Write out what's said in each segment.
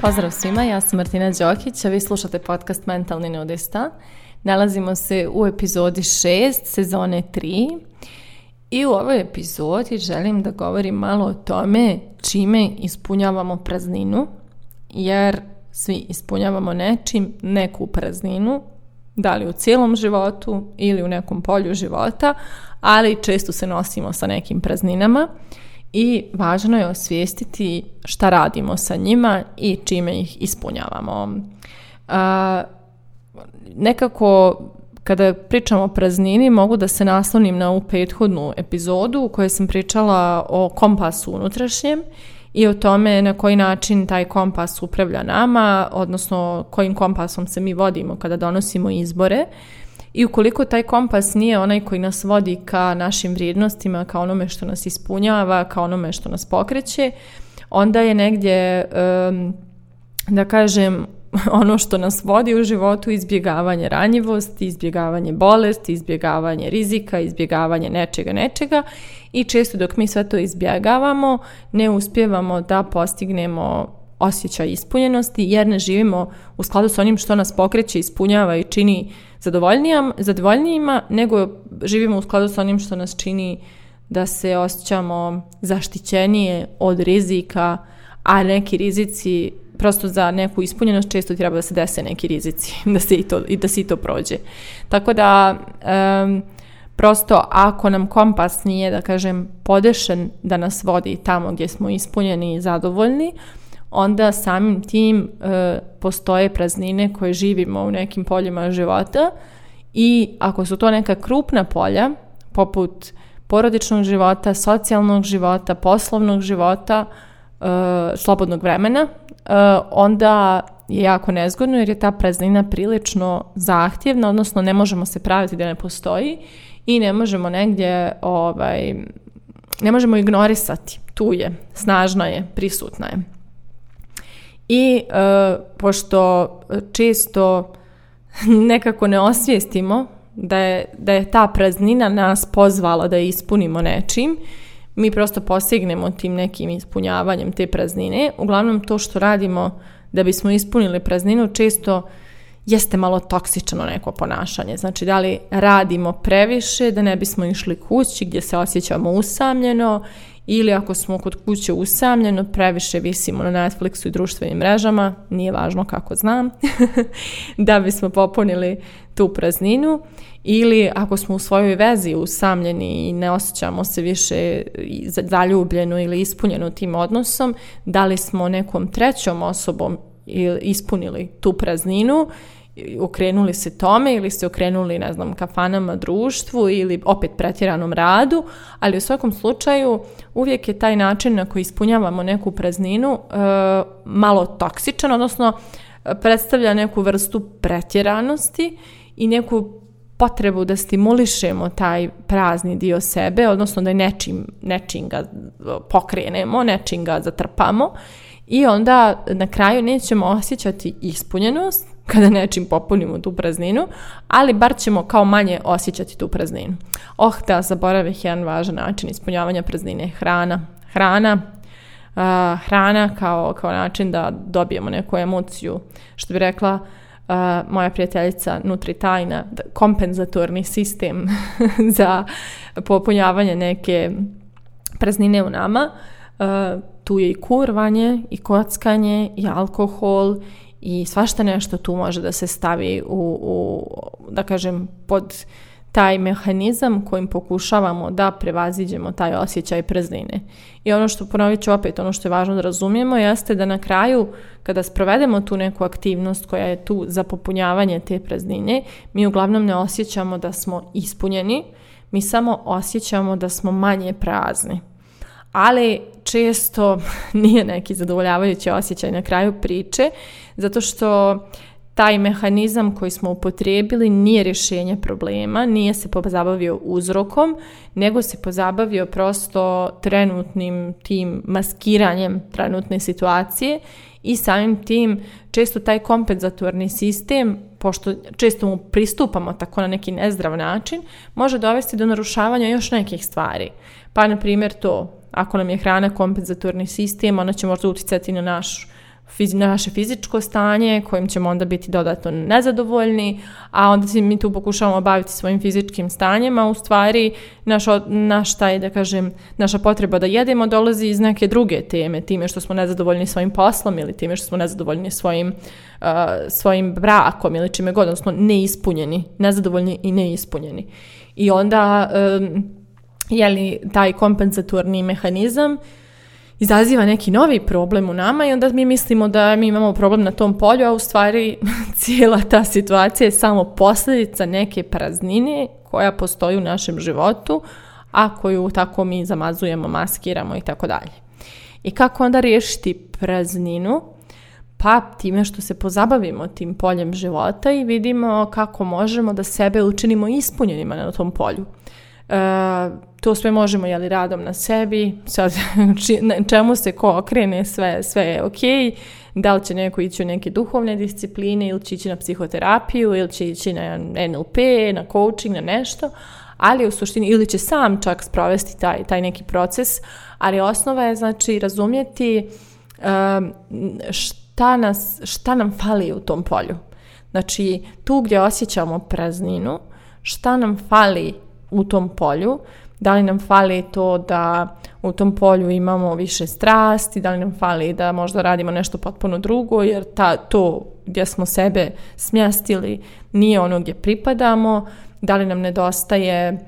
Pozdrav svima, ja sam Martina Đokić, a vi slušate podcast Mentalni nudista. Nalazimo se u epizodi 6 sezone 3 i u ovoj epizodi želim da govorim malo o tome čime ispunjavamo prazninu, jer svi ispunjavamo nečim neku prazninu da li u cijelom životu ili u nekom polju života, ali često se nosimo sa nekim prazninama i važno je osvijestiti šta radimo sa njima i čime ih ispunjavamo. nekako kada pričamo o praznini mogu da se naslonim na ovu prethodnu epizodu u kojoj sam pričala o kompasu unutrašnjem i o tome na koji način taj kompas upravlja nama, odnosno kojim kompasom se mi vodimo kada donosimo izbore. I ukoliko taj kompas nije onaj koji nas vodi ka našim vrijednostima, ka onome što nas ispunjava, ka onome što nas pokreće, onda je negdje, da kažem, ono što nas vodi u životu izbjegavanje ranjivosti, izbjegavanje bolesti, izbjegavanje rizika, izbjegavanje nečega, nečega i često dok mi sve to izbjegavamo ne uspjevamo da postignemo osjećaj ispunjenosti jer ne živimo u skladu s onim što nas pokreće, ispunjava i čini zadovoljnijima, nego živimo u skladu s onim što nas čini da se osjećamo zaštićenije od rizika, a neki rizici prosto za neku ispunjenost često treba da se dese neki rizici, da se i to, i da se i to prođe. Tako da, prosto ako nam kompas nije, da kažem, podešen da nas vodi tamo gdje smo ispunjeni i zadovoljni, onda samim tim e, postoje praznine koje živimo u nekim poljima života i ako su to neka krupna polja, poput porodičnog života, socijalnog života, poslovnog života, E, slobodnog vremena, e, onda je jako nezgodno jer je ta praznina prilično zahtjevna, odnosno ne možemo se praviti da ne postoji i ne možemo negdje, ovaj, ne možemo ignorisati. Tu je, snažna je, prisutna je. I e, pošto često nekako ne osvijestimo da je, da je ta praznina nas pozvala da ispunimo nečim, mi prosto postignemo tim nekim ispunjavanjem te praznine. Uglavnom to što radimo da bismo ispunili prazninu često jeste malo toksično neko ponašanje. Znači da li radimo previše da ne bismo išli kući gdje se osjećamo usamljeno ili ako smo kod kuće usamljeno, previše visimo na Netflixu i društvenim mrežama, nije važno kako znam, da bismo popunili tu prazninu ili ako smo u svojoj vezi usamljeni i ne osjećamo se više zaljubljeno ili ispunjeno tim odnosom, da li smo nekom trećom osobom ispunili tu prazninu okrenuli se tome ili se okrenuli, ne znam, kafanama, društvu ili opet pretjeranom radu, ali u svakom slučaju uvijek je taj način na koji ispunjavamo neku prazninu e, malo toksičan, odnosno e, predstavlja neku vrstu pretjeranosti i neku potrebu da stimulišemo taj prazni dio sebe, odnosno da nečim, nečim ga pokrenemo, nečim ga zatrpamo i onda na kraju nećemo osjećati ispunjenost kada nečim popunimo tu prazninu, ali bar ćemo kao manje osjećati tu prazninu. Oh, da zaboravih jedan važan način ispunjavanja praznine, hrana. Hrana, uh, hrana kao, kao način da dobijemo neku emociju, što bi rekla moja prijateljica Nutritajna, kompenzatorni sistem za popunjavanje neke praznine u nama, uh, tu je i kurvanje, i kockanje, i alkohol, i svašta nešto tu može da se stavi u, u da kažem, pod taj mehanizam kojim pokušavamo da prevaziđemo taj osjećaj praznine. I ono što ponovit ću opet, ono što je važno da razumijemo jeste da na kraju kada sprovedemo tu neku aktivnost koja je tu za popunjavanje te praznine, mi uglavnom ne osjećamo da smo ispunjeni, mi samo osjećamo da smo manje prazni. Ali često nije neki zadovoljavajući osjećaj na kraju priče, zato što taj mehanizam koji smo upotrijebili nije rješenje problema, nije se pozabavio uzrokom, nego se pozabavio prosto trenutnim tim maskiranjem trenutne situacije i samim tim često taj kompenzatorni sistem, pošto često mu pristupamo tako na neki nezdrav način, može dovesti do narušavanja još nekih stvari. Pa na primjer to, ako nam je hrana kompenzatorni sistem, ona će možda uticati na naše fizičko stanje kojim ćemo onda biti dodatno nezadovoljni, a onda se mi tu pokušavamo baviti svojim fizičkim stanjima, u stvari naš, naš taj, da kažem, naša potreba da jedemo dolazi iz neke druge teme, time što smo nezadovoljni svojim poslom ili time što smo nezadovoljni svojim, svojim brakom ili čime god, odnosno neispunjeni, nezadovoljni i neispunjeni. I onda je li taj kompenzatorni mehanizam izaziva neki novi problem u nama i onda mi mislimo da mi imamo problem na tom polju, a u stvari cijela ta situacija je samo posljedica neke praznine koja postoji u našem životu, a koju tako mi zamazujemo, maskiramo i tako dalje. I kako onda riješiti prazninu? Pa time što se pozabavimo tim poljem života i vidimo kako možemo da sebe učinimo ispunjenima na tom polju. E, to sve možemo jeli radom na sebi, sad na čemu se ko okrene, sve, sve je ok, da li će neko ići u neke duhovne discipline ili će ići na psihoterapiju ili će ići na NLP, na coaching, na nešto, ali u suštini ili će sam čak sprovesti taj, taj neki proces, ali osnova je znači razumjeti šta, nas, šta nam fali u tom polju. Znači tu gdje osjećamo prazninu, šta nam fali u tom polju, da li nam fali to da u tom polju imamo više strasti, da li nam fali da možda radimo nešto potpuno drugo, jer ta, to gdje smo sebe smjestili nije ono gdje pripadamo, da li nam nedostaje, mm,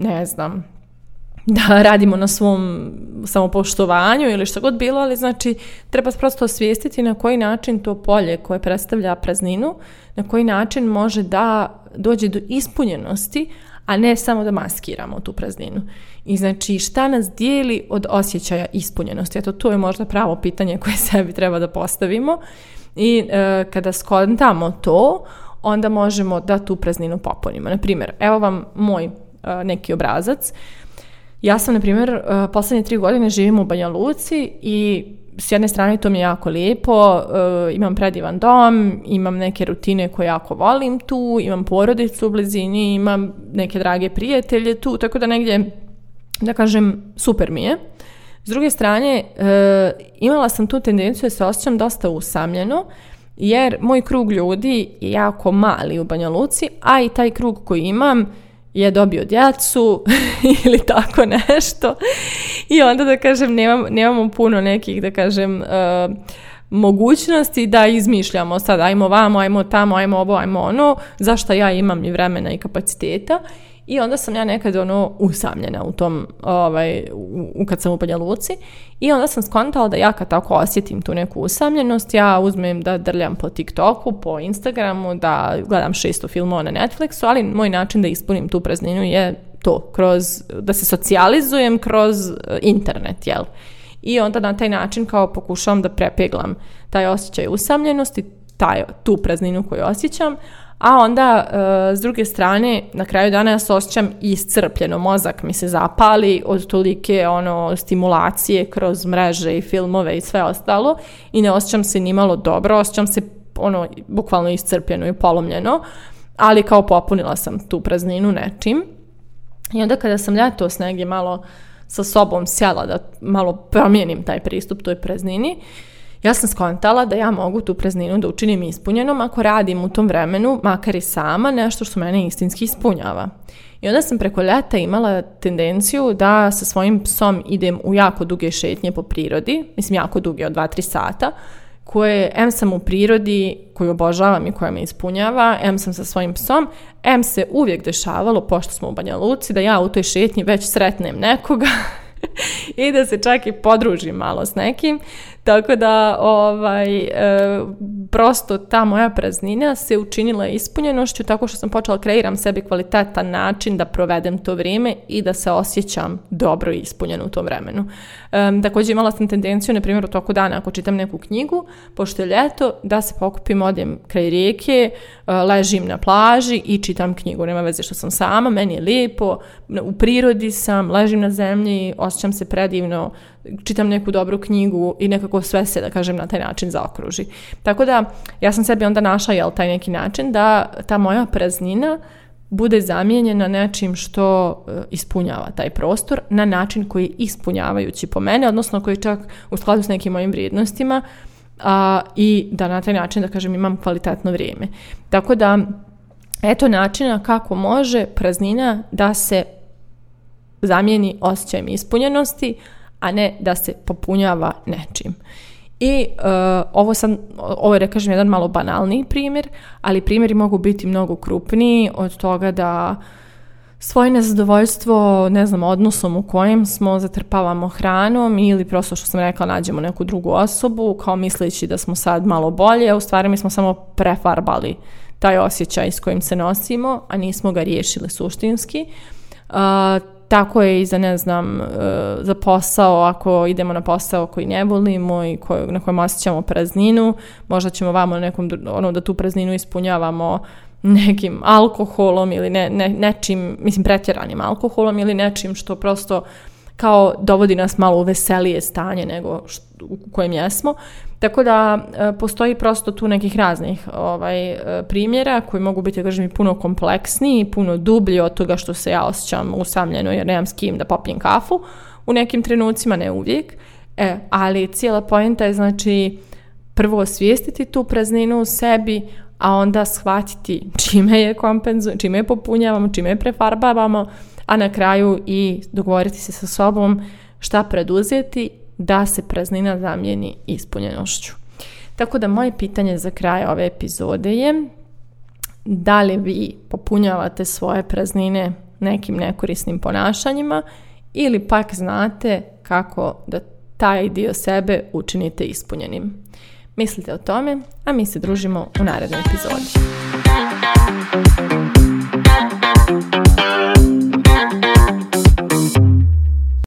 ne znam, da radimo na svom samopoštovanju ili što god bilo, ali znači treba prosto osvijestiti na koji način to polje koje predstavlja prazninu, na koji način može da dođe do ispunjenosti, a ne samo da maskiramo tu prazninu. I znači šta nas dijeli od osjećaja ispunjenosti? Eto, to je možda pravo pitanje koje sebi treba da postavimo i e, kada skontamo to, onda možemo da tu prazninu popunimo. Naprimjer, evo vam moj e, neki obrazac. Ja sam, na primjer, e, posljednje tri godine živim u Banja Luci i s jedne strane to mi je jako lijepo, eh, imam predivan dom, imam neke rutine koje jako volim tu, imam porodicu u blizini, imam neke drage prijatelje tu, tako da negdje, da kažem, super mi je. S druge strane, eh, imala sam tu tendenciju da se osjećam dosta usamljeno, jer moj krug ljudi je jako mali u Banja Luci, a i taj krug koji imam je dobio djecu ili tako nešto i onda da kažem nemam, nemamo puno nekih da kažem e, mogućnosti da izmišljamo sad ajmo vamo, ajmo tamo, ajmo ovo, ajmo ono, zašto ja imam i vremena i kapaciteta i onda sam ja nekad ono usamljena u tom, ovaj, u, kad sam u Banja Luci i onda sam skontala da ja kad tako osjetim tu neku usamljenost, ja uzmem da drljam po TikToku, po Instagramu, da gledam šesto filmova na Netflixu, ali moj način da ispunim tu prazninu je to, kroz, da se socijalizujem kroz e, internet, jel? I onda na taj način kao pokušavam da prepeglam taj osjećaj usamljenosti, taj, tu prazninu koju osjećam, a onda e, s druge strane na kraju dana ja se osjećam iscrpljeno, mozak mi se zapali od tolike ono stimulacije kroz mreže i filmove i sve ostalo i ne osjećam se ni malo dobro, osjećam se ono bukvalno iscrpljeno i polomljeno, ali kao popunila sam tu prazninu nečim. I onda kada sam s negdje malo sa sobom sjela da malo promijenim taj pristup toj praznini, ja sam skontala da ja mogu tu prazninu da učinim ispunjenom ako radim u tom vremenu, makar i sama, nešto što mene istinski ispunjava. I onda sam preko ljeta imala tendenciju da sa svojim psom idem u jako duge šetnje po prirodi, mislim jako duge, od 2-3 sata, koje, em sam u prirodi koju obožavam i koja me ispunjava, em sam sa svojim psom, em se uvijek dešavalo, pošto smo u Banja Luci, da ja u toj šetnji već sretnem nekoga i da se čak i podružim malo s nekim, tako da, ovaj, e, prosto ta moja praznina se učinila ispunjenošću tako što sam počela kreiram sebi kvalitetan način da provedem to vrijeme i da se osjećam dobro i ispunjeno u tom vremenu. E, također imala sam tendenciju, na primjer, u toku dana ako čitam neku knjigu, pošto je ljeto, da se pokupim, odem kraj rijeke, e, ležim na plaži i čitam knjigu. Nema veze što sam sama, meni je lijepo, u prirodi sam, ležim na zemlji, osjećam se predivno, čitam neku dobru knjigu i nekako nekako sve se, da kažem, na taj način zaokruži. Tako da, ja sam sebi onda našla, jel, taj neki način da ta moja praznina bude zamijenjena nečim što e, ispunjava taj prostor na način koji je ispunjavajući po mene, odnosno koji čak u skladu s nekim mojim vrijednostima a, i da na taj način, da kažem, imam kvalitetno vrijeme. Tako da, eto načina kako može praznina da se zamijeni osjećajem ispunjenosti, a ne da se popunjava nečim. I e, ovo sam, ovo je kažem jedan malo banalniji primjer, ali primjeri mogu biti mnogo krupniji od toga da svoje nezadovoljstvo, ne znam, odnosom u kojem smo zatrpavamo hranom ili prosto što sam rekla nađemo neku drugu osobu kao misleći da smo sad malo bolje, a u stvari mi smo samo prefarbali taj osjećaj s kojim se nosimo, a nismo ga riješili suštinski. Uh, tako je i za, ne znam, e, za posao, ako idemo na posao koji ne volimo i na kojem osjećamo prazninu, možda ćemo vamo nekom, ono, da tu prazninu ispunjavamo nekim alkoholom ili ne, ne, nečim, mislim, pretjeranim alkoholom ili nečim što prosto kao dovodi nas malo u veselije stanje nego u kojem jesmo. Tako da e, postoji prosto tu nekih raznih ovaj, e, primjera koji mogu biti, kažem, puno kompleksniji, puno dublji od toga što se ja osjećam usamljeno jer nemam s kim da popijem kafu u nekim trenucima, ne uvijek. E, ali cijela poenta je znači prvo osvijestiti tu prazninu u sebi, a onda shvatiti čime je kompenzu, čime je popunjavamo, čime je prefarbavamo, a na kraju i dogovoriti se sa sobom šta preduzeti da se praznina zamijeni ispunjenošću. Tako da moje pitanje za kraj ove epizode je da li vi popunjavate svoje praznine nekim nekorisnim ponašanjima ili pak znate kako da taj dio sebe učinite ispunjenim. Mislite o tome, a mi se družimo u narednoj epizodi.